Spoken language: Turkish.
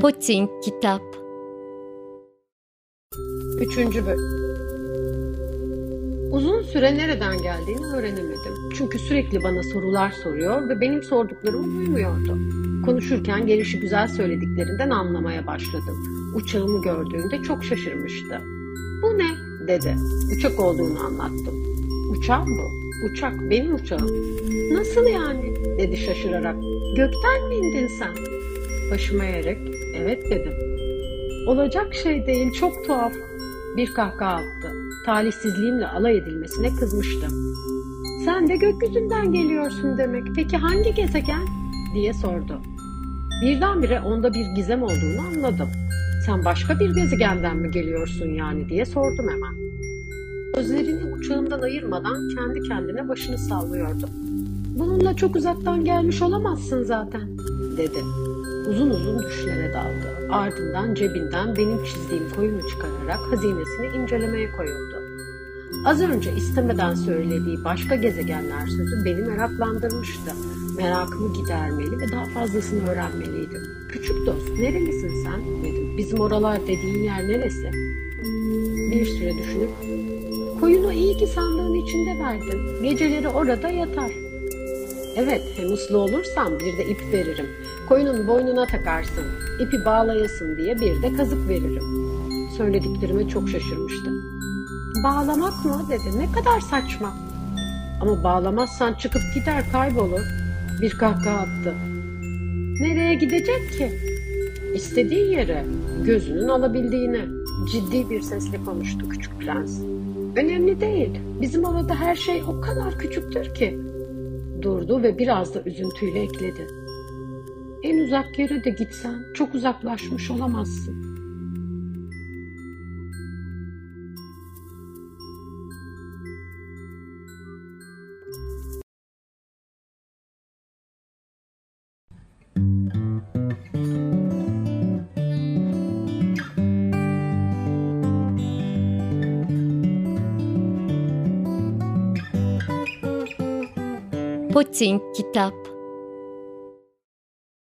Poting Kitap Üçüncü bölüm. Uzun süre nereden geldiğini öğrenemedim. Çünkü sürekli bana sorular soruyor ve benim sorduklarımı duymuyordu. Konuşurken gelişi güzel söylediklerinden anlamaya başladım. Uçağımı gördüğünde çok şaşırmıştı. Bu ne? dedi. Uçak olduğunu anlattım. Uçak bu. Uçak benim uçağım. Nasıl yani? dedi şaşırarak. Gökten mi indin sen? Başıma eğerek evet dedim. Olacak şey değil çok tuhaf. Bir kahkaha attı. Talihsizliğimle alay edilmesine kızmıştım. Sen de gökyüzünden geliyorsun demek. Peki hangi gezegen? diye sordu. Birdenbire onda bir gizem olduğunu anladım. Sen başka bir gezegenden mi geliyorsun yani diye sordum hemen. Gözlerini uçağımdan ayırmadan kendi kendine başını sallıyordu. Bununla çok uzaktan gelmiş olamazsın zaten dedi. Uzun uzun düşlere daldı. Ardından cebinden benim çizdiğim koyunu çıkararak hazinesini incelemeye koyuldu. Az önce istemeden söylediği başka gezegenler sözü beni meraklandırmıştı. Merakımı gidermeli ve daha fazlasını öğrenmeliydim. Küçük dost, nerelisin sen? dedim. Bizim oralar dediğin yer neresi? Bir süre düşünüp, koyunu iyi ki sandığın içinde verdin. Geceleri orada yatar. Evet, hem uslu olursan bir de ip veririm. Koyunun boynuna takarsın, ipi bağlayasın diye bir de kazık veririm. Söylediklerime çok şaşırmıştı. Bağlamak mı dedi, ne kadar saçma. Ama bağlamazsan çıkıp gider kaybolur. Bir kahkaha attı. Nereye gidecek ki? İstediği yere, gözünün alabildiğine. Ciddi bir sesle konuştu küçük prens. Önemli değil, bizim orada her şey o kadar küçüktür ki. Durdu ve biraz da üzüntüyle ekledi. En uzak yere de gitsen çok uzaklaşmış olamazsın. Poting Kitap